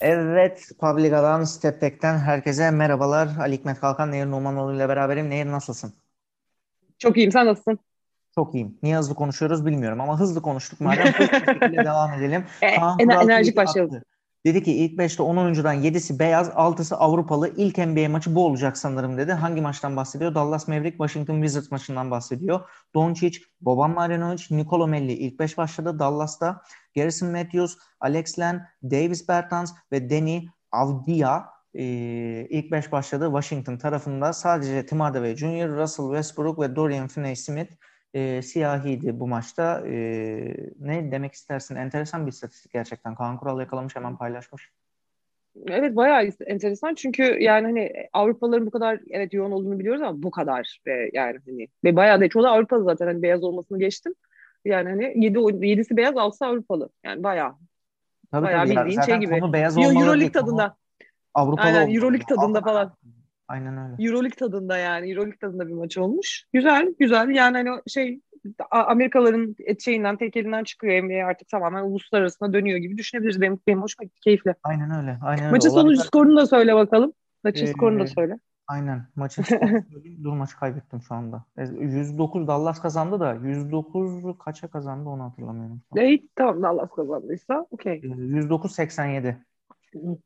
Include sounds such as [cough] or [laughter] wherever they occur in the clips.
Evet, Publica'dan, Step Back'ten herkese merhabalar. Ali Hikmet Kalkan, Nehir Numanoğlu ile beraberim. Nehir nasılsın? Çok iyiyim, sen nasılsın? Çok iyiyim. Niye hızlı konuşuyoruz bilmiyorum ama hızlı konuştuk madem. Hızlı [laughs] devam edelim. E, Kaan Kural enerjik başlayalım. attı. Dedi ki ilk 5'te 10 oyuncudan 7'si beyaz, 6'sı Avrupalı. İlk NBA maçı bu olacak sanırım dedi. Hangi maçtan bahsediyor? Dallas Maverick Washington Wizards maçından bahsediyor. Doncic, Boban Marjanovic, Nicolo Melli ilk 5 başladı Dallas'ta. Garrison Matthews, Alex Len, Davis Bertans ve Danny Avdia e, ilk 5 başladı Washington tarafında. Sadece Tim Hardaway Jr., Russell Westbrook ve Dorian Finney-Smith e, siyahiydi bu maçta. E, ne demek istersin? Enteresan bir istatistik gerçekten. Kaan Kural yakalamış hemen paylaşmış. Evet bayağı enteresan çünkü yani hani Avrupalıların bu kadar evet yoğun olduğunu biliyoruz ama bu kadar ve yani hani ve bayağı da çoğu Avrupalı zaten hani beyaz olmasını geçtim. Yani hani 7 7'si beyaz 6'sı Avrupalı. Yani bayağı Tabii bayağı tabii ya. bildiğin Zaten şey gibi. konu beyaz olmalı Euroleague tadında. Avrupalı Aynen. Euroleague tadında falan. Aynen öyle. Euroleague tadında yani Euroleague tadında bir maç olmuş. Güzel güzel yani hani şey A- Amerikalıların et şeyinden tek elinden çıkıyor NBA artık tamamen uluslararasına dönüyor gibi düşünebiliriz. Benim, benim hoşuma gitti keyifli. Aynen öyle. Aynen öyle. Maçın sonucu Olaylar- skorunu da söyle bakalım. Maçın Ee, skorunu da söyle. Aynen. Maçın. [laughs] Dur maçı kaybettim şu anda. E, 109 Dallas kazandı da 109 kaça kazandı onu hatırlamıyorum. İyi tamam Dallas kazandıysa okey. E, 109-87.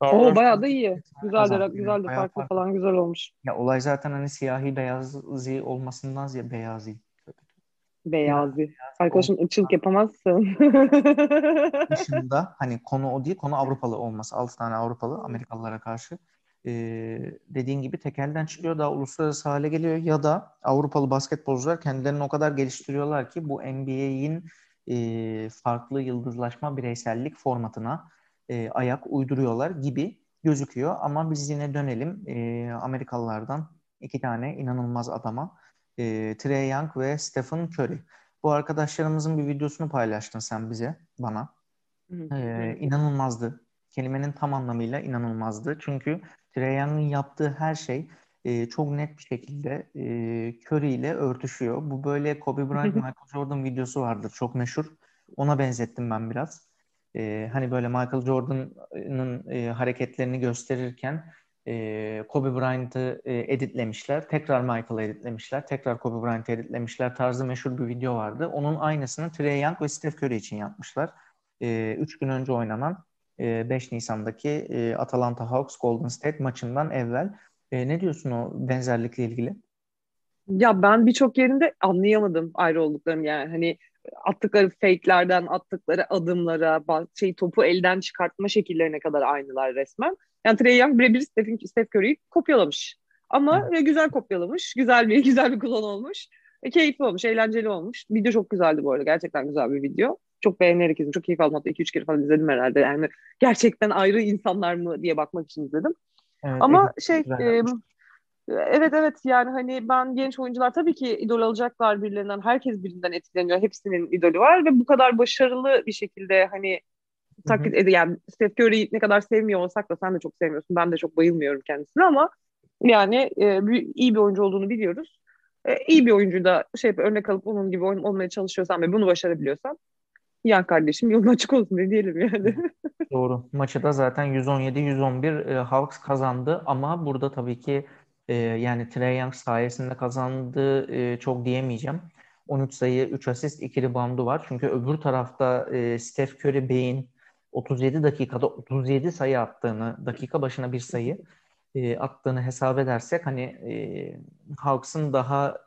Oo bayağı da iyi. Güzel de güzel de farklı farklı. falan güzel olmuş. Ya olay zaten hani siyahi beyazi olmasından ziyade beyazi. Beyazı. Arkadaşım ırkçılık yapamazsın. [laughs] dışında hani konu o değil konu Avrupalı olması. 6 tane Avrupalı Amerikalılara karşı. Ee, dediğin gibi tekelden çıkıyor daha uluslararası hale geliyor ya da Avrupalı basketbolcular kendilerini o kadar geliştiriyorlar ki bu NBA'in e, farklı yıldızlaşma bireysellik formatına e, ayak uyduruyorlar gibi gözüküyor. Ama biz yine dönelim e, Amerikalılardan iki tane inanılmaz adama. E, Trey Young ve Stephen Curry. Bu arkadaşlarımızın bir videosunu paylaştın sen bize, bana. Ee, inanılmazdı. Kelimenin tam anlamıyla inanılmazdı. Çünkü Trae Young'ın yaptığı her şey e, çok net bir şekilde e, Curry ile örtüşüyor. Bu böyle Kobe Bryant, Michael Jordan videosu vardır. Çok meşhur. Ona benzettim ben biraz. E, hani böyle Michael Jordan'ın e, hareketlerini gösterirken e, Kobe Bryant'ı e, editlemişler. Tekrar Michael'ı editlemişler. Tekrar Kobe Bryant'ı editlemişler. Tarzı meşhur bir video vardı. Onun aynısını Trae Young ve Steph Curry için yapmışlar. 3 gün önce oynanan e, 5 Nisan'daki e, Atlanta Hawks Golden State maçından evvel. E, ne diyorsun o benzerlikle ilgili? Ya ben birçok yerinde anlayamadım ayrı olduklarını yani hani attıkları fake'lerden attıkları adımlara şey topu elden çıkartma şekillerine kadar aynılar resmen. Yani Trae Young birebir Stephen, Steph Curry'yi kopyalamış. Ama e, güzel kopyalamış. Güzel bir [laughs] güzel bir kullan olmuş. E, keyifli olmuş, eğlenceli olmuş. Video çok güzeldi bu arada. Gerçekten güzel bir video. Çok beğenerek izledim. Çok keyif aldım. Hatta 2-3 kere falan izledim herhalde. Yani gerçekten ayrı insanlar mı diye bakmak için izledim. Evet, Ama edit şey e. evet evet yani hani ben genç oyuncular tabii ki idol alacaklar birilerinden. Herkes birinden etkileniyor. Hepsinin idolü var ve bu kadar başarılı bir şekilde hani taklit ed yani Steph Curry'i ne kadar sevmiyor olsak da sen de çok sevmiyorsun. Ben de çok bayılmıyorum kendisine ama yani e, iyi bir oyuncu olduğunu biliyoruz. E, iyi bir oyuncu da şey örnek alıp onun gibi oyn- olmaya çalışıyorsan ve bunu başarabiliyorsan yan kardeşim yolun açık olsun ne diyelim yani. Doğru. Maçı da zaten 117-111 e, Hawks kazandı ama burada tabii ki e, yani Trae Young sayesinde kazandı e, çok diyemeyeceğim. 13 sayı, 3 asist, 2 reboundu var. Çünkü öbür tarafta e, Steph Curry Bey'in 37 dakikada 37 sayı attığını, dakika başına bir sayı e, attığını hesap edersek hani e, Hawks'ın daha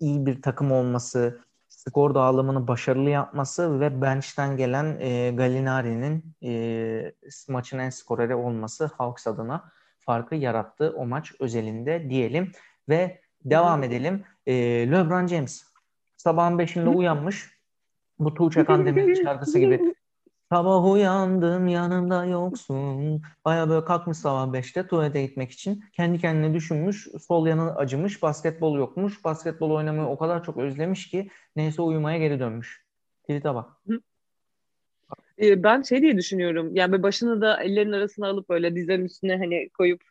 iyi bir takım olması, skor dağılımını başarılı yapması ve bench'ten gelen e, Gallinari'nin e, maçın en skoreri olması Hawks adına farkı yarattı o maç özelinde diyelim ve devam edelim. E, LeBron James sabahın 5'inde uyanmış. Bu Tuğçe Kandemir'in şarkısı gibi. Sabah uyandım yanımda yoksun. Baya böyle kalkmış sabah 5'te tuvalete gitmek için. Kendi kendine düşünmüş. Sol yanı acımış. Basketbol yokmuş. Basketbol oynamayı o kadar çok özlemiş ki neyse uyumaya geri dönmüş. Tweet'e bak. E, ben şey diye düşünüyorum. Yani böyle başını da ellerin arasına alıp böyle dizlerin üstüne hani koyup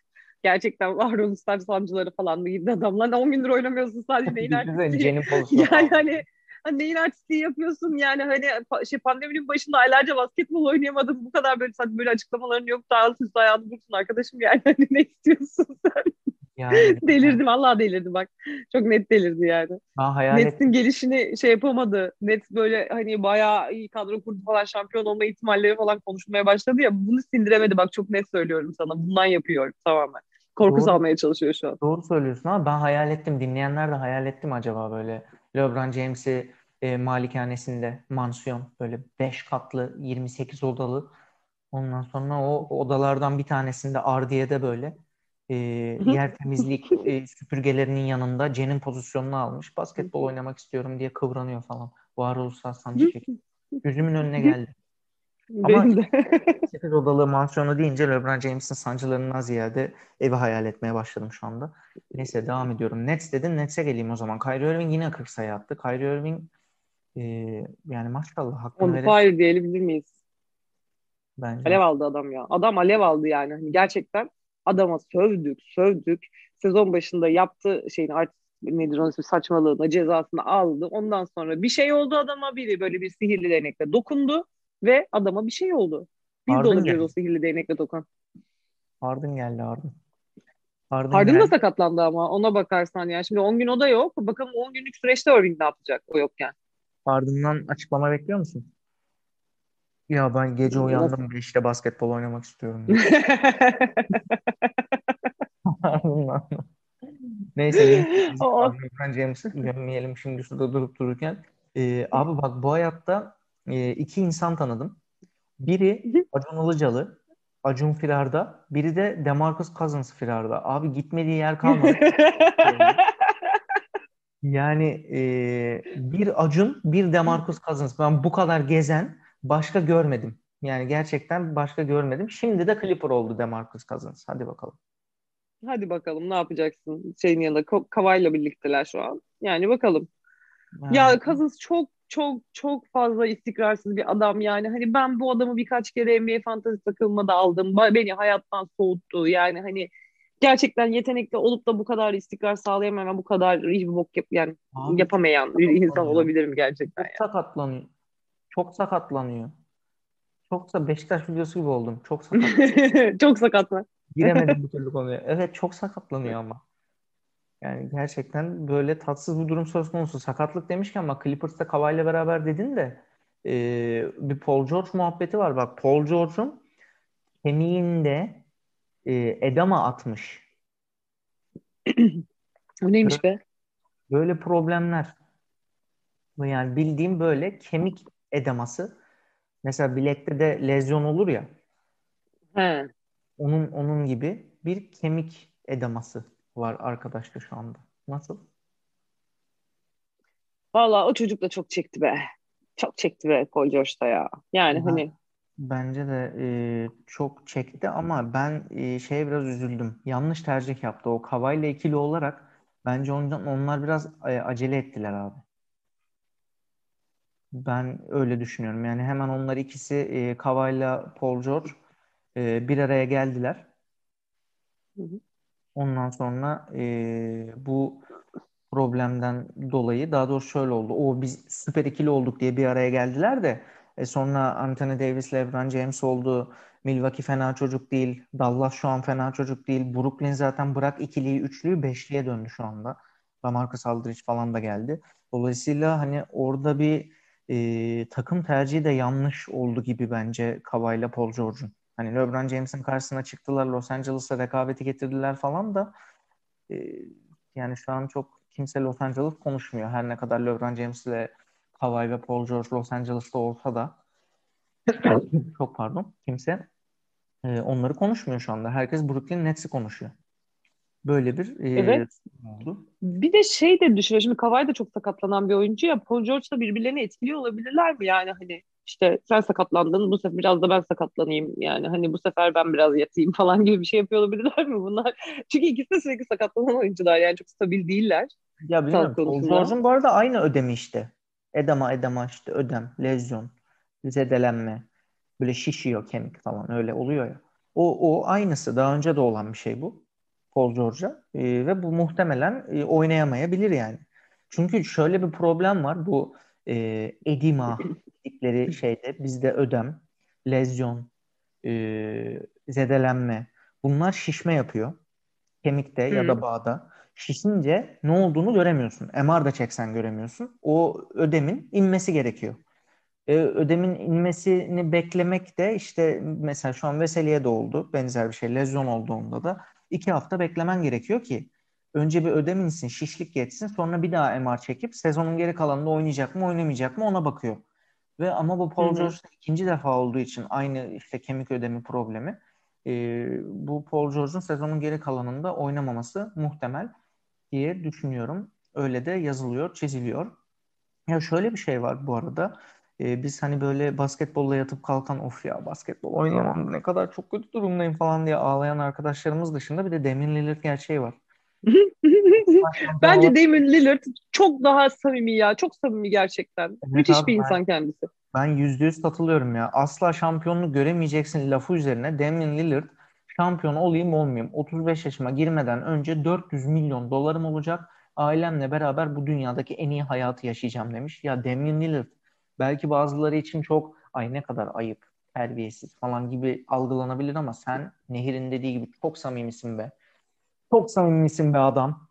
gerçekten varoluşsal sancıları falan mı gitti adamlar. 10 gündür oynamıyorsun sadece [laughs] neyin pozisyonu. [laughs] Yani hani hani neyin artistliği yapıyorsun yani hani şey pandeminin başında aylarca basketbol oynayamadım bu kadar böyle sadece böyle açıklamaların yok da alt üst ayağını vursun arkadaşım yani [laughs] hani ne istiyorsun sen? Yani, [laughs] delirdim Allah delirdi bak. Çok net delirdi yani. Ha, hayal Nets'in gelişini şey yapamadı. Nets böyle hani bayağı iyi kadro kurdu falan şampiyon olma ihtimalleri falan konuşmaya başladı ya. Bunu sindiremedi bak çok net söylüyorum sana. Bundan yapıyor tamamen. Korku Doğru. salmaya çalışıyor şu an. Doğru söylüyorsun ama ben hayal ettim. Dinleyenler de hayal etti mi acaba böyle LeBron James'i e, malikanesinde mansiyon böyle 5 katlı 28 odalı ondan sonra o odalardan bir tanesinde Ardiye'de böyle e, yer temizlik e, süpürgelerinin yanında Cen'in pozisyonunu almış. Basketbol oynamak istiyorum diye kıvranıyor falan. Varoluşsal sancı çekiyor. Gözümün önüne geldi. Ama 8 [laughs] odalı mansiyonu deyince LeBron James'in sancılarından ziyade evi hayal etmeye başladım şu anda. Neyse devam ediyorum. Nets dedin. Nets'e geleyim o zaman. Kyrie Irving yine 40 sayı attı. Kyrie Irving e, yani maşallah hakkını On fire diyebilir miyiz? Bence. Alev aldı adam ya. Adam alev aldı yani. Hani gerçekten adama sövdük, sövdük. Sezon başında yaptı şeyin artık nedir onun ismi saçmalığına cezasını aldı. Ondan sonra bir şey oldu adama biri böyle bir sihirli değnekle dokundu ve adama bir şey oldu. Biz Harden de olabiliriz o sihirli değnekle dokan. Harden geldi Harden. Harden, Harden da sakatlandı ama ona bakarsan yani. Şimdi 10 gün o da yok. Bakalım 10 günlük süreçte Irving ne yapacak o yokken. Harden'dan açıklama bekliyor musun? Ya ben gece uyandım 5'te basketbol oynamak istiyorum. [laughs] Neyse. Ben James'i gömmeyelim şimdi şurada durup dururken. Ee, abi bak bu hayatta e, iki insan tanıdım. Biri [laughs] Acun Ilıcalı, Acun Firar'da. Biri de Demarcus Cousins Firar'da. Abi gitmediği yer kalmadı. [laughs] yani e, bir Acun, bir Demarcus Cousins. Ben bu kadar gezen başka görmedim. Yani gerçekten başka görmedim. Şimdi de Clipper oldu Demarcus Cousins. Hadi bakalım. Hadi bakalım ne yapacaksın şeyin yanında. Kavayla birlikteler şu an. Yani bakalım. Yani. Ya Cousins çok çok çok fazla istikrarsız bir adam yani. Hani ben bu adamı birkaç kere NBA fantasy takılmada aldım. Beni hayattan soğuttu. Yani hani gerçekten yetenekli olup da bu kadar istikrar sağlayamayan, bu kadar hiçbir bok yap yani Abi, yapamayan bir insan olabilir mi gerçekten? Yani. sakatlanıyor. Çok sakatlanıyor. Çoksa Beşiktaş videosu gibi oldum. Çok [laughs] sakat. çok sakatlar. Giremedim bir [laughs] türlü konuya. Evet çok sakatlanıyor ama. Yani gerçekten böyle tatsız bir durum söz konusu. Sakatlık demişken ama Clippers'ta Kawhi'yle beraber dedin de e, bir Paul George muhabbeti var. Bak Paul George'un kemiğinde e, edema atmış. [clears throat] O neymiş be? Böyle problemler. Yani bildiğim böyle kemik edeması. Mesela bilekte de lezyon olur ya. He. Onun onun gibi bir kemik edeması var arkadaşta şu anda. Nasıl? Valla o çocuk da çok çekti be. Çok çekti be Paul George'da ya. Yani ben, hani Bence de e, çok çekti ama ben e, şeye biraz üzüldüm. Yanlış tercih yaptı. O Kavayla ikili olarak bence ondan onlar biraz e, acele ettiler abi. Ben öyle düşünüyorum. Yani hemen onlar ikisi e, Kavayla Paul George e, bir araya geldiler. Hı hı. Ondan sonra e, bu problemden dolayı daha doğrusu şöyle oldu. O biz süper ikili olduk diye bir araya geldiler de e, sonra Anthony Davis, LeBron James oldu. Milwaukee fena çocuk değil. Dallas şu an fena çocuk değil. Brooklyn zaten bırak ikiliyi, üçlüyü beşliye döndü şu anda. Lamarcus Aldridge falan da geldi. Dolayısıyla hani orada bir e, takım tercihi de yanlış oldu gibi bence Kawhi ile Paul George'un. Hani LeBron James'in karşısına çıktılar, Los Angeles'a rekabeti getirdiler falan da e, yani şu an çok kimse Los Angeles konuşmuyor. Her ne kadar LeBron James ile Kawhi ve Paul George Los Angeles'ta olsa da [coughs] çok pardon kimse e, onları konuşmuyor şu anda. Herkes Brooklyn Nets'i konuşuyor. Böyle bir e, evet. oldu. Bir de şey de düşünüyor. Şimdi Kawhi da çok sakatlanan bir oyuncu ya. Paul George da birbirlerini etkiliyor olabilirler mi? Yani hani işte sen sakatlandın bu sefer biraz da ben sakatlanayım yani hani bu sefer ben biraz yatayım falan gibi bir şey yapıyor olabilirler mi bunlar? [laughs] Çünkü ikisi de sürekli sakatlanan oyuncular yani çok stabil değiller. Ya bilmiyorum. Paul George'un bu arada aynı ödemi işte. Edema edema işte ödem, lezyon, zedelenme. Böyle şişiyor kemik falan öyle oluyor ya. O, o aynısı. Daha önce de olan bir şey bu. Paul George'a. E, ve bu muhtemelen e, oynayamayabilir yani. Çünkü şöyle bir problem var. Bu e, edema dedikleri [laughs] şeyde bizde ödem, lezyon, e, zedelenme bunlar şişme yapıyor. Kemikte ya da bağda. Şişince ne olduğunu göremiyorsun. MR da çeksen göremiyorsun. O ödemin inmesi gerekiyor. E, ödemin inmesini beklemek de işte mesela şu an Veseli'ye de oldu. Benzer bir şey. Lezyon olduğunda da iki hafta beklemen gerekiyor ki önce bir ödem insin, şişlik geçsin. Sonra bir daha MR çekip sezonun geri kalanında oynayacak mı, oynamayacak mı ona bakıyor. Ve ama bu Paul George'da ikinci defa olduğu için aynı işte kemik ödemi problemi e, bu Paul George'un sezonun geri kalanında oynamaması muhtemel diye düşünüyorum. Öyle de yazılıyor, çiziliyor. Ya şöyle bir şey var bu arada. Biz hani böyle basketbolla yatıp kalkan of ya basketbol oynayamam ne kadar çok kötü durumdayım falan diye ağlayan arkadaşlarımız dışında bir de Damian Lillard gerçeği var. [laughs] Bence Damian Lillard çok daha samimi ya. Çok samimi gerçekten. Evet Müthiş abi, bir insan ben, kendisi. Ben yüzde yüz katılıyorum ya. Asla şampiyonluk göremeyeceksin lafı üzerine Damian Lillard şampiyon olayım olmayayım. 35 yaşıma girmeden önce 400 milyon dolarım olacak. Ailemle beraber bu dünyadaki en iyi hayatı yaşayacağım demiş. Ya Damian Lillard belki bazıları için çok ay ne kadar ayıp, terbiyesiz falan gibi algılanabilir ama sen Nehir'in dediği gibi çok samimisin be. Çok samimisin be adam.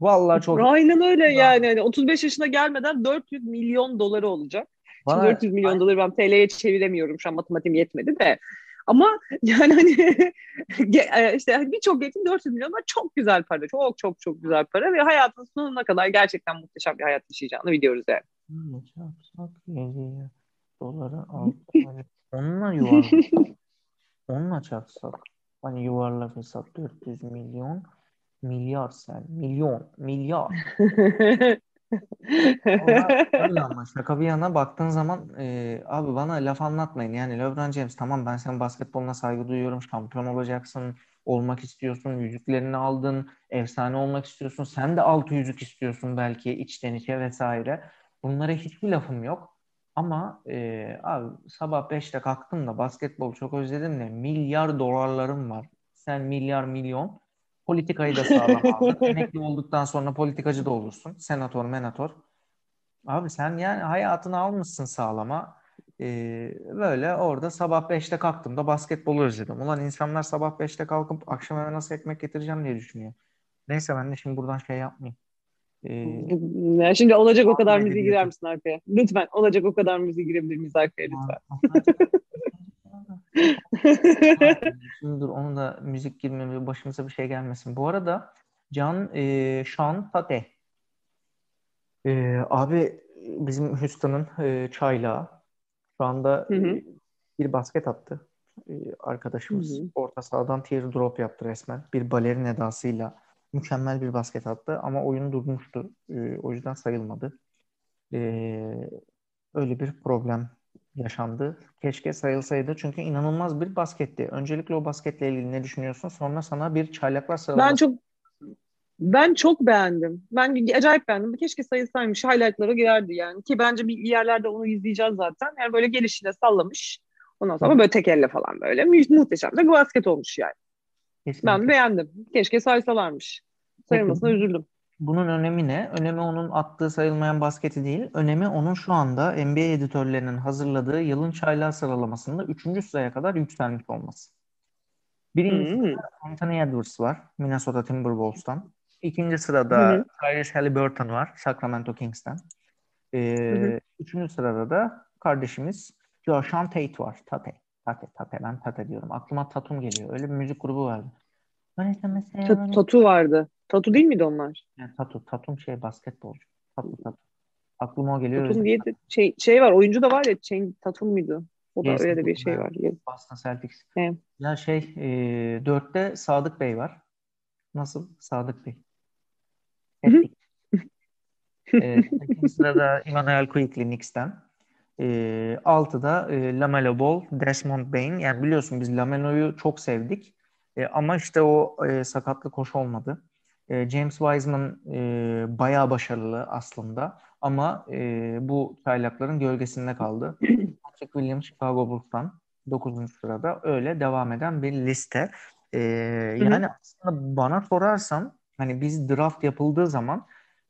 Vallahi çok. [laughs] Aynen öyle yani. yani. 35 yaşına gelmeden 400 milyon doları olacak. Bana, Şimdi 400 milyon doları ben TL'ye çeviremiyorum. Şu an matematiğim yetmedi de. Ama [laughs] yani hani [laughs] e, işte birçok gençin 400 milyon var çok güzel para. Çok çok çok güzel para ve hayatın sonuna kadar gerçekten muhteşem bir hayat yaşayacağını biliyoruz yani. Çarpsak 7 doları [laughs] al. Hani onunla yuvarlak. onunla çarpsak. Hani yuvarlak hesap 400 milyon. Milyar sen. Milyon. Milyar. öyle ama şaka bir yana baktığın zaman e, abi bana laf anlatmayın. Yani LeBron James tamam ben senin basketboluna saygı duyuyorum. Şampiyon olacaksın. Olmak istiyorsun. Yüzüklerini aldın. Efsane olmak istiyorsun. Sen de altı yüzük istiyorsun belki içten içe vesaire. Bunlara hiçbir lafım yok. Ama e, abi sabah 5'te kalktım da basketbol çok özledim de milyar dolarlarım var. Sen milyar milyon Politikayı da sağlam aldın. [laughs] Emekli olduktan sonra politikacı da olursun. Senatör, menatör. Abi sen yani hayatını almışsın sağlama. Ee, böyle orada sabah 5'te kalktım da basketbolu özledim. Ulan insanlar sabah 5'te kalkıp akşam eve nasıl ekmek getireceğim diye düşünüyor. Neyse ben de şimdi buradan şey yapmayayım. Ee, şimdi olacak o kadar müziği girer misin arkaya? Lütfen olacak o kadar müziği girebilir miyiz arkaya lütfen? [laughs] Dur onu da müzik girmemi başımıza bir şey gelmesin. Bu arada Can e, Sean Tate e, abi bizim Houston'ın e, çaylağı şu anda hı hı. E, bir basket attı e, arkadaşımız. Hı hı. Orta sahadan teardrop yaptı resmen. Bir balerin edasıyla mükemmel bir basket attı ama oyun durmuştu. E, o yüzden sayılmadı. E, öyle bir problem yaşandı. Keşke sayılsaydı çünkü inanılmaz bir basketti. Öncelikle o basketle ilgili ne düşünüyorsun? Sonra sana bir çaylaklar sıralaması. Ben çok ben çok beğendim. Ben acayip beğendim. Keşke sayılsaymış. Highlight'lara girerdi yani. Ki bence bir yerlerde onu izleyeceğiz zaten. Yani böyle gelişine sallamış. Ondan sonra böyle tek elle falan böyle. Muhteşem de bir basket olmuş yani. Kesinlikle. Ben beğendim. Keşke saysalarmış. Sayılmasına üzüldüm. Bunun önemi ne? Önemi onun attığı sayılmayan basketi değil. Önemi onun şu anda NBA editörlerinin hazırladığı yılın çaylağı sıralamasında 3. sıraya kadar yükselmiş olması. Birinci hmm. sırada Anthony Edwards var. Minnesota Timberwolves'tan. İkinci sırada hmm. Tyrese Halliburton var. Sacramento Kings'ten. Ee, hmm. Üçüncü sırada da kardeşimiz Joshua Tate var. Tate. Tate. Tate. Ben Tate diyorum. Aklıma Tatum geliyor. Öyle bir müzik grubu vardı. Mesela Tatu vardı. Tatu değil miydi onlar? Yani tatu. Tatum şey basketbolcu. Tatu tatu. Aklıma o geliyor. Tatum diye de şey, şey var. Oyuncu da var ya. Chain Tatum muydu? O da yes, öyle de bir şey var. Yes. Boston Celtics. Evet. Ya şey e, dörtte Sadık Bey var. Nasıl? Sadık Bey. [laughs] e, sırada Emmanuel Quickly Knicks'ten. E, altıda e, Lamelo Ball, Desmond Bain. Yani biliyorsun biz Lamelo'yu çok sevdik. E, ama işte o e, sakatlık hoş olmadı. E, James Wiseman e, bayağı başarılı aslında ama e, bu çaylakların gölgesinde kaldı. [clears throat] Patrick Williams Chicago Bulls'tan 9. sırada öyle devam eden bir liste. E, yani aslında bana sorarsan hani biz draft yapıldığı zaman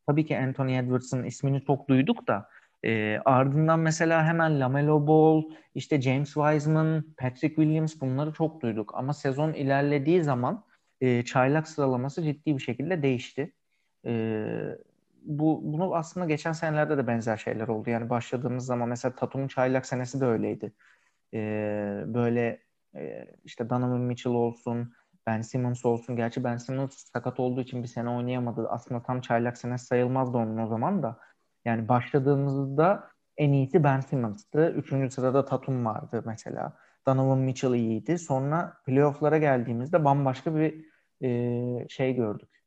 tabii ki Anthony Edwards'ın ismini çok duyduk da E, ardından mesela hemen Lamelo Ball, işte James Wiseman, Patrick Williams bunları çok duyduk. Ama sezon ilerlediği zaman e, çaylak sıralaması ciddi bir şekilde değişti. E, bu bunu aslında geçen senelerde de benzer şeyler oldu. Yani başladığımız zaman mesela Tatum'un çaylak senesi de öyleydi. E, böyle e, işte Donovan Mitchell olsun, Ben Simmons olsun. Gerçi Ben Simmons sakat olduğu için bir sene oynayamadı. Aslında tam çaylak senesi sayılmazdı onun o zaman da. Yani başladığımızda en iyisi Ben Simmons'tı. Üçüncü sırada Tatum vardı mesela. Donovan Mitchell iyiydi. Sonra playoff'lara geldiğimizde bambaşka bir e, şey gördük.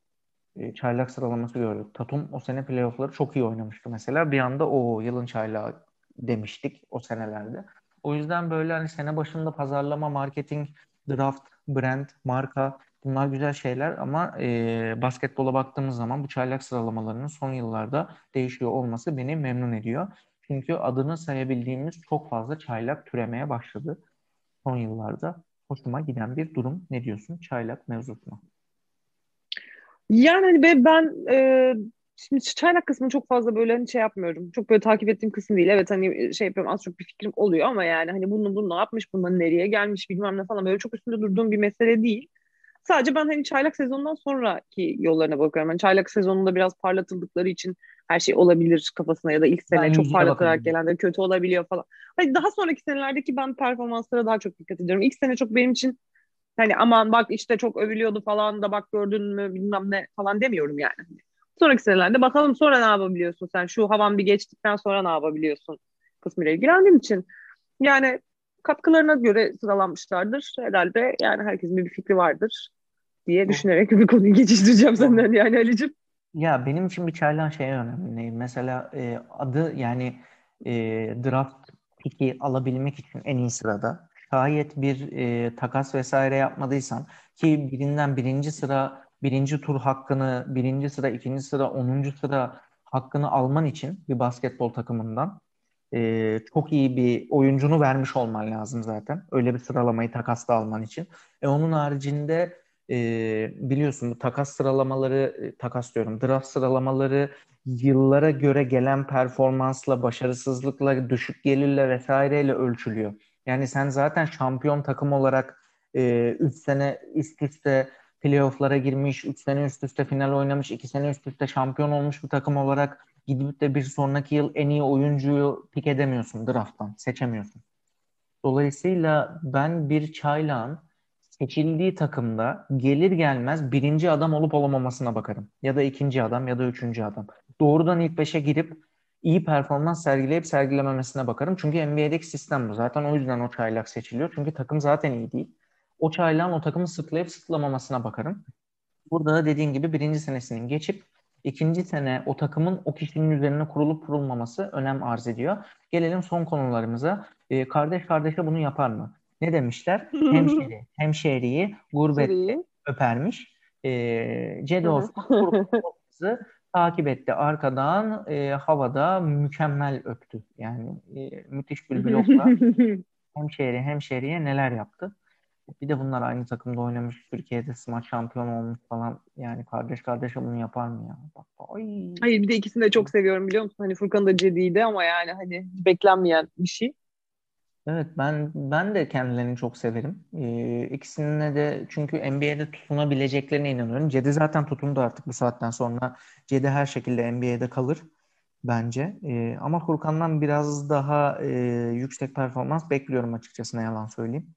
E, çaylak sıralaması gördük. Tatum o sene playoff'ları çok iyi oynamıştı mesela. Bir anda o yılın çaylağı demiştik o senelerde. O yüzden böyle hani sene başında pazarlama, marketing, draft, brand, marka bunlar güzel şeyler ama e, basketbola baktığımız zaman bu çaylak sıralamalarının son yıllarda değişiyor olması beni memnun ediyor. Çünkü adını sayabildiğimiz çok fazla çaylak türemeye başladı son yıllarda. Hoşuma giden bir durum. Ne diyorsun çaylak mevzusuna? Yani hani ben e, şimdi çaylak kısmını çok fazla böyle hani şey yapmıyorum. Çok böyle takip ettiğim kısım değil. Evet hani şey yapıyorum az çok bir fikrim oluyor ama yani hani bunu bunu ne yapmış, bundan nereye gelmiş bilmem ne falan böyle çok üstünde durduğum bir mesele değil. Sadece ben hani çaylak sezonundan sonraki yollarına bakıyorum. Yani çaylak sezonunda biraz parlatıldıkları için her şey olabilir kafasına ya da ilk sene ben çok parlatarak gelen de kötü olabiliyor falan. Hani daha sonraki senelerdeki ben performanslara daha çok dikkat ediyorum. İlk sene çok benim için hani aman bak işte çok övülüyordu falan da bak gördün mü bilmem ne falan demiyorum yani. Sonraki senelerde bakalım sonra ne yapabiliyorsun sen şu havan bir geçtikten sonra ne yapabiliyorsun kısmıyla ilgilendiğim için. Yani katkılarına göre sıralanmışlardır. Herhalde yani herkesin bir fikri vardır diye düşünerek bir konuyu geçiştireceğim senden yani Ali'cim. Ya benim için bir çaylan şey önemli. Mesela e, adı yani e, draft piki alabilmek için en iyi sırada. Şayet bir e, takas vesaire yapmadıysan ki birinden birinci sıra birinci tur hakkını, birinci sıra, ikinci sıra, onuncu sıra hakkını alman için bir basketbol takımından e, çok iyi bir oyuncunu vermiş olman lazım zaten. Öyle bir sıralamayı takasla alman için. E, onun haricinde e, biliyorsun bu takas sıralamaları, e, takas diyorum, draft sıralamaları yıllara göre gelen performansla, başarısızlıkla, düşük gelirle vesaireyle ölçülüyor. Yani sen zaten şampiyon takım olarak 3 e, sene üst üste playoff'lara girmiş, 3 sene üst üste final oynamış, 2 sene üst üste şampiyon olmuş bir takım olarak gidip de bir sonraki yıl en iyi oyuncuyu pik edemiyorsun drafttan, seçemiyorsun. Dolayısıyla ben bir çaylağın seçildiği takımda gelir gelmez birinci adam olup olamamasına bakarım. Ya da ikinci adam ya da üçüncü adam. Doğrudan ilk beşe girip iyi performans sergileyip sergilememesine bakarım. Çünkü NBA'deki sistem bu. Zaten o yüzden o çaylak seçiliyor. Çünkü takım zaten iyi değil. O çaylağın o takımı sırtlayıp sırtlamamasına bakarım. Burada da dediğin gibi birinci senesinin geçip ikinci sene o takımın o kişinin üzerine kurulup kurulmaması önem arz ediyor. Gelelim son konularımıza. Ee, kardeş kardeşe bunu yapar mı? Ne demişler? [laughs] Hemşeri, hemşeriyi gurbette öpermiş. Cedos [laughs] kızı takip etti arkadan e, havada mükemmel öptü. Yani e, müthiş bir blokla [laughs] hemşeri hemşeriye neler yaptı. Bir de bunlar aynı takımda oynamış. Türkiye'de smaç şampiyon olmuş falan. Yani kardeş kardeşe bunu yapar mı ya? Bak, ay. Hayır bir de ikisini de çok seviyorum biliyor musun? Hani Furkan da Cedi'ydi ama yani hani beklenmeyen bir şey. Evet ben ben de kendilerini çok severim. Ee, ikisine de çünkü NBA'de tutunabileceklerine inanıyorum. Cedi zaten tutundu artık bu saatten sonra. Cedi her şekilde NBA'de kalır bence. Ee, ama Furkan'dan biraz daha e, yüksek performans bekliyorum açıkçası ne yalan söyleyeyim.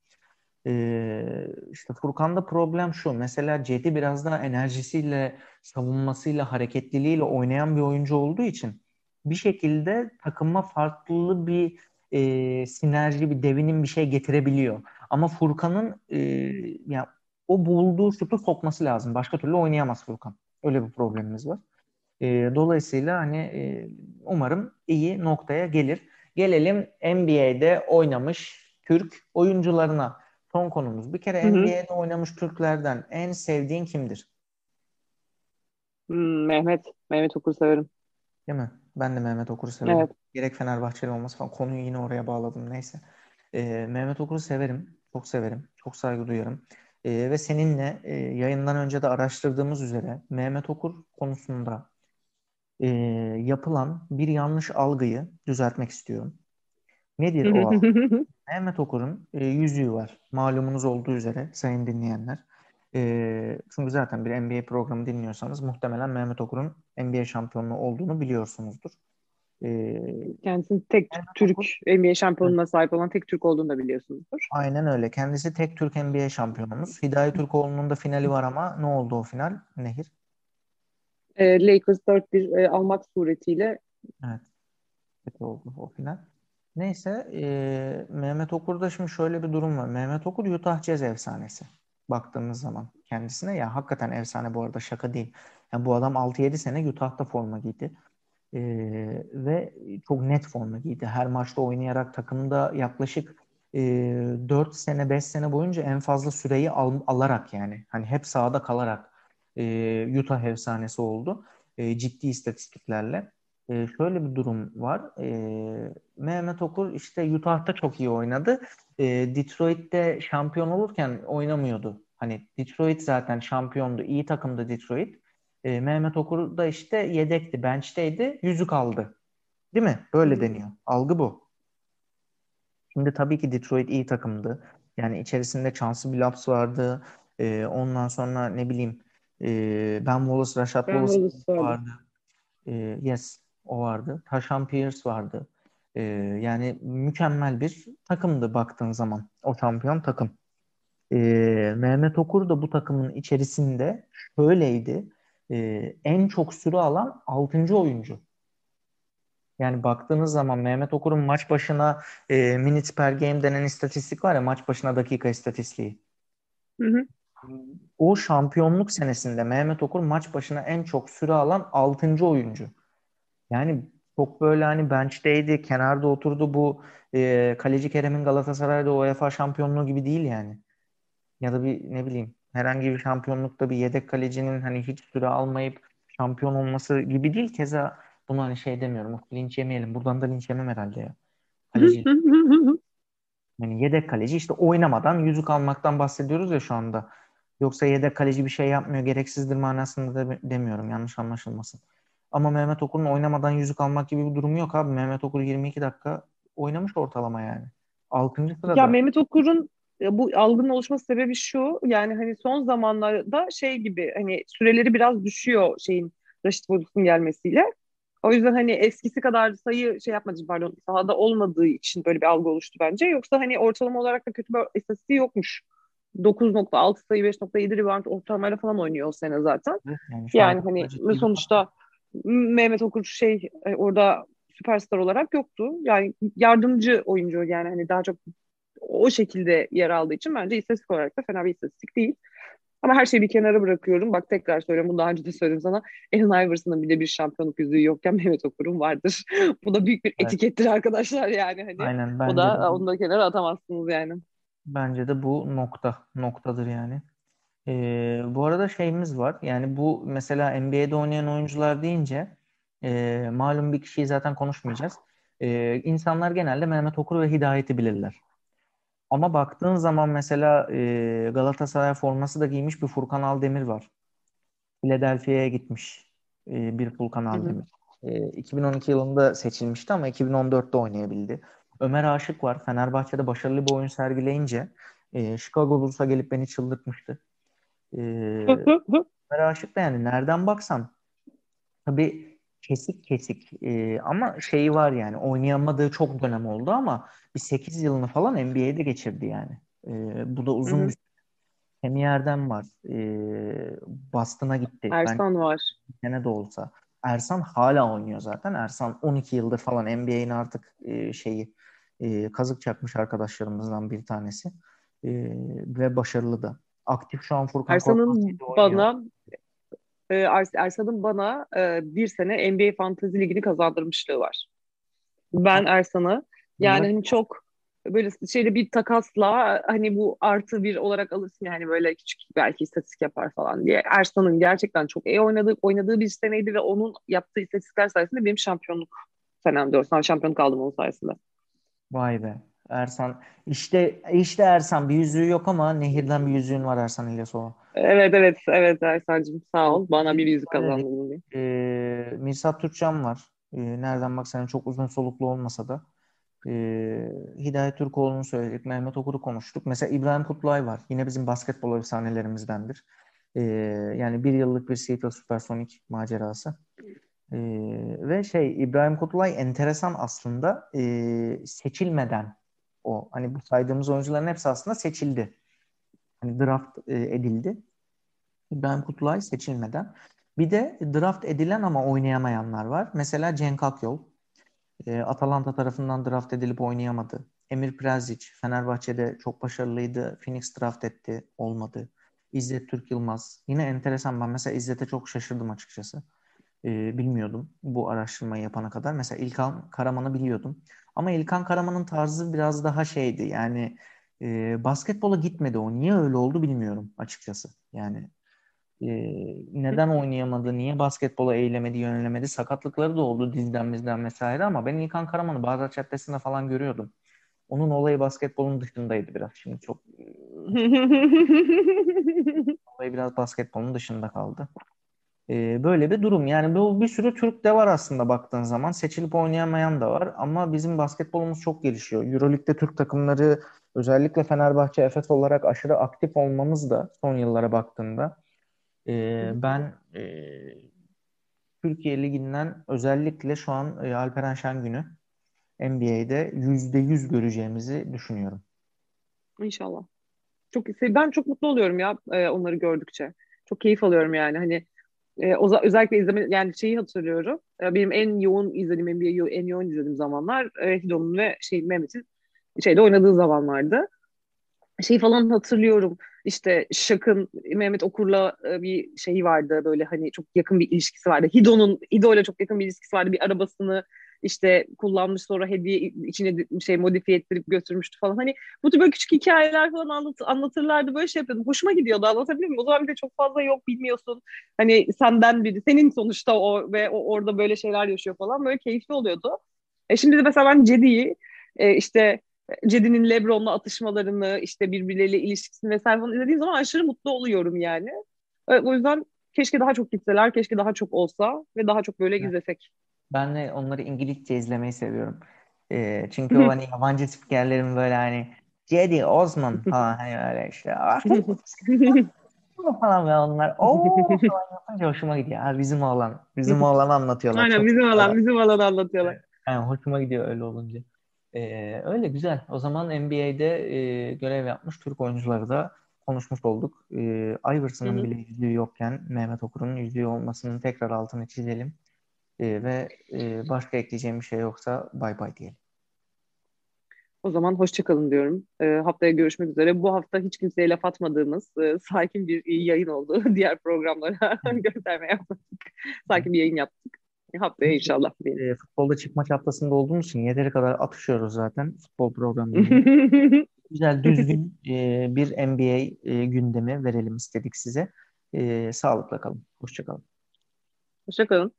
Ee, işte Furkan'da problem şu. Mesela Cedi biraz daha enerjisiyle, savunmasıyla, hareketliliğiyle oynayan bir oyuncu olduğu için bir şekilde takıma farklı bir e, sinerji, bir devinim bir şey getirebiliyor. Ama Furkan'ın e, yani o bulduğu şutu sokması lazım. Başka türlü oynayamaz Furkan. Öyle bir problemimiz var. E, dolayısıyla hani e, umarım iyi noktaya gelir. Gelelim NBA'de oynamış Türk oyuncularına. Son konumuz. Bir kere NBA'de oynamış Türklerden en sevdiğin kimdir? Hmm, Mehmet. Mehmet Okur severim. Değil mi? Ben de Mehmet Okur'u severim. Evet. Gerek Fenerbahçeli olması falan. Konuyu yine oraya bağladım. Neyse. Ee, Mehmet Okur'u severim. Çok severim. Çok saygı duyarım. Ee, ve seninle e, yayından önce de araştırdığımız üzere Mehmet Okur konusunda e, yapılan bir yanlış algıyı düzeltmek istiyorum. Nedir o algı? [laughs] Mehmet Okur'un e, yüzüğü var. Malumunuz olduğu üzere sayın dinleyenler. E, çünkü zaten bir NBA programı dinliyorsanız muhtemelen Mehmet Okur'un NBA şampiyonluğu olduğunu biliyorsunuzdur. E, Kendisinin tek Mehmet Türk Okur, NBA şampiyonluğuna sahip olan tek Türk olduğunu da biliyorsunuzdur. Aynen öyle. Kendisi tek Türk NBA şampiyonumuz. Hidayet Türkoğlu'nun da finali var ama ne oldu o final? Nehir? E, Lakers 4-1 e, almak suretiyle Evet. Kötü oldu o final. Neyse e, Mehmet Okur'da şimdi şöyle bir durum var. Mehmet Okur Utah Jazz efsanesi. Baktığımız zaman kendisine ya hakikaten efsane bu arada şaka değil. Yani bu adam 6-7 sene Utah'ta forma giydi. E, ve çok net forma giydi. Her maçta oynayarak takımda yaklaşık e, 4 sene 5 sene boyunca en fazla süreyi al, alarak yani. Hani hep sahada kalarak e, Utah efsanesi oldu. E, ciddi istatistiklerle. E, şöyle bir durum var. E, Mehmet Okur işte Utah'ta çok iyi oynadı. E, Detroit'te şampiyon olurken oynamıyordu. Hani Detroit zaten şampiyondu. iyi takımdı Detroit. E, Mehmet Okur da işte yedekti, bench'teydi. Yüzük aldı. Değil mi? Böyle deniyor. Algı bu. Şimdi tabii ki Detroit iyi takımdı. Yani içerisinde Chauncey Billups vardı. E, ondan sonra ne bileyim e, Ben Wallace, Rashad ben Wallace, Wallace vardı. E, yes. O vardı. Tashan Pierce vardı. Ee, yani mükemmel bir takımdı baktığın zaman. O şampiyon takım. Ee, Mehmet Okur da bu takımın içerisinde şöyleydi. Ee, en çok süre alan 6. oyuncu. Yani baktığınız zaman Mehmet Okur'un maç başına e, minutes per game denen istatistik var ya maç başına dakika istatistiği. Hı hı. O şampiyonluk senesinde Mehmet Okur maç başına en çok süre alan 6. oyuncu. Yani çok böyle hani bench'teydi, kenarda oturdu bu e, kaleci Kerem'in Galatasaray'da UEFA şampiyonluğu gibi değil yani. Ya da bir ne bileyim herhangi bir şampiyonlukta bir yedek kalecinin hani hiç süre almayıp şampiyon olması gibi değil. Keza bunu hani şey demiyorum. Linç yemeyelim. Buradan da linç yemem herhalde ya. Kaleci. yani [laughs] yedek kaleci işte oynamadan yüzük almaktan bahsediyoruz ya şu anda. Yoksa yedek kaleci bir şey yapmıyor gereksizdir manasında da demiyorum. Yanlış anlaşılmasın. Ama Mehmet Okur'un oynamadan yüzük almak gibi bir durumu yok abi. Mehmet Okur 22 dakika oynamış ortalama yani. 6. sırada. Ya Mehmet Okur'un bu algının oluşması sebebi şu yani hani son zamanlarda şey gibi hani süreleri biraz düşüyor şeyin Raşit Bozuk'un gelmesiyle. O yüzden hani eskisi kadar sayı şey yapmadı pardon sahada olmadığı için böyle bir algı oluştu bence. Yoksa hani ortalama olarak da kötü bir istatistiği yokmuş. 9.6 sayı 5.7 rebound ortalamayla falan oynuyor o sene zaten. yani, yani hani sonuçta Mehmet Okur şey e, orada süperstar olarak yoktu. Yani yardımcı oyuncu yani hani daha çok o şekilde yer aldığı için bence istatistik olarak da fena bir istatistik değil. Ama her şeyi bir kenara bırakıyorum. Bak tekrar söylüyorum. Bunu daha önce de söyledim sana. Allen Iverson'ın bile bir şampiyonluk yüzüğü yokken Mehmet Okur'un vardır. [laughs] Bu da büyük bir evet. etikettir arkadaşlar yani. Hani Aynen, bence o da de. onu da kenara atamazsınız yani. Bence de bu nokta. Noktadır yani. Ee, bu arada şeyimiz var. Yani bu mesela NBA'de oynayan oyuncular deyince e, malum bir kişiyi zaten konuşmayacağız. E, insanlar genelde Mehmet Okur ve Hidayet'i bilirler. Ama baktığın zaman mesela e, Galatasaray forması da giymiş bir Furkan Aldemir var. Philadelphia'ya gitmiş e, bir Furkan Aldemir. E, 2012 yılında seçilmişti ama 2014'te oynayabildi. Ömer Aşık var. Fenerbahçe'de başarılı bir oyun sergileyince e, Chicago Bulls'a gelip beni çıldırtmıştı. Ee, aşık da yani nereden baksan tabii kesik kesik ee, ama şeyi var yani oynayamadığı çok dönem oldu ama bir 8 yılını falan NBA'de geçirdi yani. Ee, bu da uzun bir hem yerden var. Ee, Boston'a gitti. Ersan ben, var. Sene de olsa. Ersan hala oynuyor zaten. Ersan 12 yıldır falan NBA'nin artık e, şeyi e, kazık çakmış arkadaşlarımızdan bir tanesi. E, ve başarılı da aktif şu an Furkan Ersan'ın bana e, Ersan'ın bana e, bir sene NBA Fantasy Ligi'ni kazandırmışlığı var. Ben Ersan'ı yani hani çok böyle şeyle bir takasla hani bu artı bir olarak alırsın yani böyle küçük belki istatistik yapar falan diye. Ersan'ın gerçekten çok iyi oynadığı, oynadığı bir seneydi ve onun yaptığı istatistikler sayesinde benim şampiyonluk senemde o şampiyonluk aldım onun sayesinde. Vay be. Ersan işte işte Ersan bir yüzüğü yok ama nehirden bir yüzüğün var Ersan İlyasova. Evet evet evet Ersan'cığım sağ ol. Bana bir yüzük kazandırdın diye. Ee, Mirsat Türkcan var. Ee, nereden baksan çok uzun soluklu olmasa da. Ee, Hidayet Türkoğlu'nu söyledik. Mehmet Okur'u konuştuk. Mesela İbrahim Kutlay var. Yine bizim basketbol efsanelerimizdendir. Ee, yani bir yıllık bir Seattle Supersonic macerası. Ee, ve şey İbrahim Kutlay enteresan aslında e, seçilmeden o hani bu saydığımız oyuncuların hepsi aslında seçildi. Hani draft e, edildi. İbrahim Kutlay seçilmeden. Bir de draft edilen ama oynayamayanlar var. Mesela Cenk Akyol. E, Atalanta tarafından draft edilip oynayamadı. Emir Prezic Fenerbahçe'de çok başarılıydı. Phoenix draft etti. Olmadı. İzzet Türk Yılmaz. Yine enteresan. Ben mesela İzzet'e çok şaşırdım açıkçası. E, bilmiyordum bu araştırmayı yapana kadar. Mesela İlkan Karaman'ı biliyordum. Ama İlkan Karaman'ın tarzı biraz daha şeydi. Yani e, basketbola gitmedi o. Niye öyle oldu bilmiyorum açıkçası. Yani e, neden oynayamadı, niye basketbola eğilemedi, yönelemedi. Sakatlıkları da oldu dizden bizden vesaire ama ben İlkan Karaman'ı Bağdat Caddesi'nde falan görüyordum. Onun olayı basketbolun dışındaydı biraz. Şimdi çok [laughs] olayı biraz basketbolun dışında kaldı. Ee, böyle bir durum. Yani bu bir sürü Türk de var aslında baktığın zaman. Seçilip oynayamayan da var ama bizim basketbolumuz çok gelişiyor. Euroleague'de Türk takımları özellikle Fenerbahçe, Efes olarak aşırı aktif olmamız da son yıllara baktığında e, ben e, Türkiye Ligi'nden özellikle şu an e, Alperen Şengün'ü NBA'de yüzde yüz göreceğimizi düşünüyorum. İnşallah. Çok ben çok mutlu oluyorum ya e, onları gördükçe. Çok keyif alıyorum yani. Hani e, o, özellikle izleme yani şeyi hatırlıyorum. E, benim en yoğun izlediğim NBA en yoğun izlediğim zamanlar e, Hidon'un ve şey Mehmet'in şeyde oynadığı zamanlardı. Şeyi falan hatırlıyorum. İşte Şak'ın Mehmet Okur'la e, bir şeyi vardı böyle hani çok yakın bir ilişkisi vardı. Hido'nun Hido'yla çok yakın bir ilişkisi vardı. Bir arabasını işte kullanmış sonra hediye içine şey modifiye ettirip götürmüştü falan. Hani bu tür böyle küçük hikayeler falan anlat, anlatırlardı böyle şey yapıyordum. Hoşuma gidiyordu anlatabiliyor muyum? O zaman bir de çok fazla yok bilmiyorsun. Hani senden biri senin sonuçta o ve o orada böyle şeyler yaşıyor falan böyle keyifli oluyordu. E şimdi de mesela ben Cedi'yi e, işte Cedi'nin Lebron'la atışmalarını işte birbirleriyle ilişkisini vesaire falan izlediğim zaman aşırı mutlu oluyorum yani. E, o yüzden keşke daha çok gitseler, keşke daha çok olsa ve daha çok böyle izlesek. Ben de onları İngilizce izlemeyi seviyorum. E, çünkü o hani yabancı spikerlerin böyle hani Cedi, Osman falan hani öyle işte. [laughs] falan ve onlar o falan yapınca hoşuma gidiyor. Ha, bizim oğlan. Bizim oğlanı anlatıyorlar. Aynen bizim oğlan. Bizim oğlanı anlatıyorlar. Yani hoşuma gidiyor öyle olunca. Ee, öyle güzel. O zaman NBA'de e, görev yapmış Türk oyuncuları da konuşmuş olduk. Ee, Iverson'ın bile yüzüğü yokken Mehmet Okur'un yüzüğü olmasının tekrar altını çizelim. Ee, ve e, başka ekleyeceğim bir şey yoksa bay bay diyelim. O zaman hoşçakalın diyorum. E, haftaya görüşmek üzere. Bu hafta hiç kimseye laf atmadığımız e, sakin bir yayın oldu. [laughs] Diğer programlara göstermeye yaptık. Sakin bir yayın yaptık. Haftaya inşallah. E, futbolda çift maç haftasında olduğumuz için yeteri kadar atışıyoruz zaten futbol programlarında. [laughs] Güzel, düzgün e, bir NBA e, gündemi verelim istedik size. E, sağlıkla kalın. Hoşçakalın. Hoşçakalın.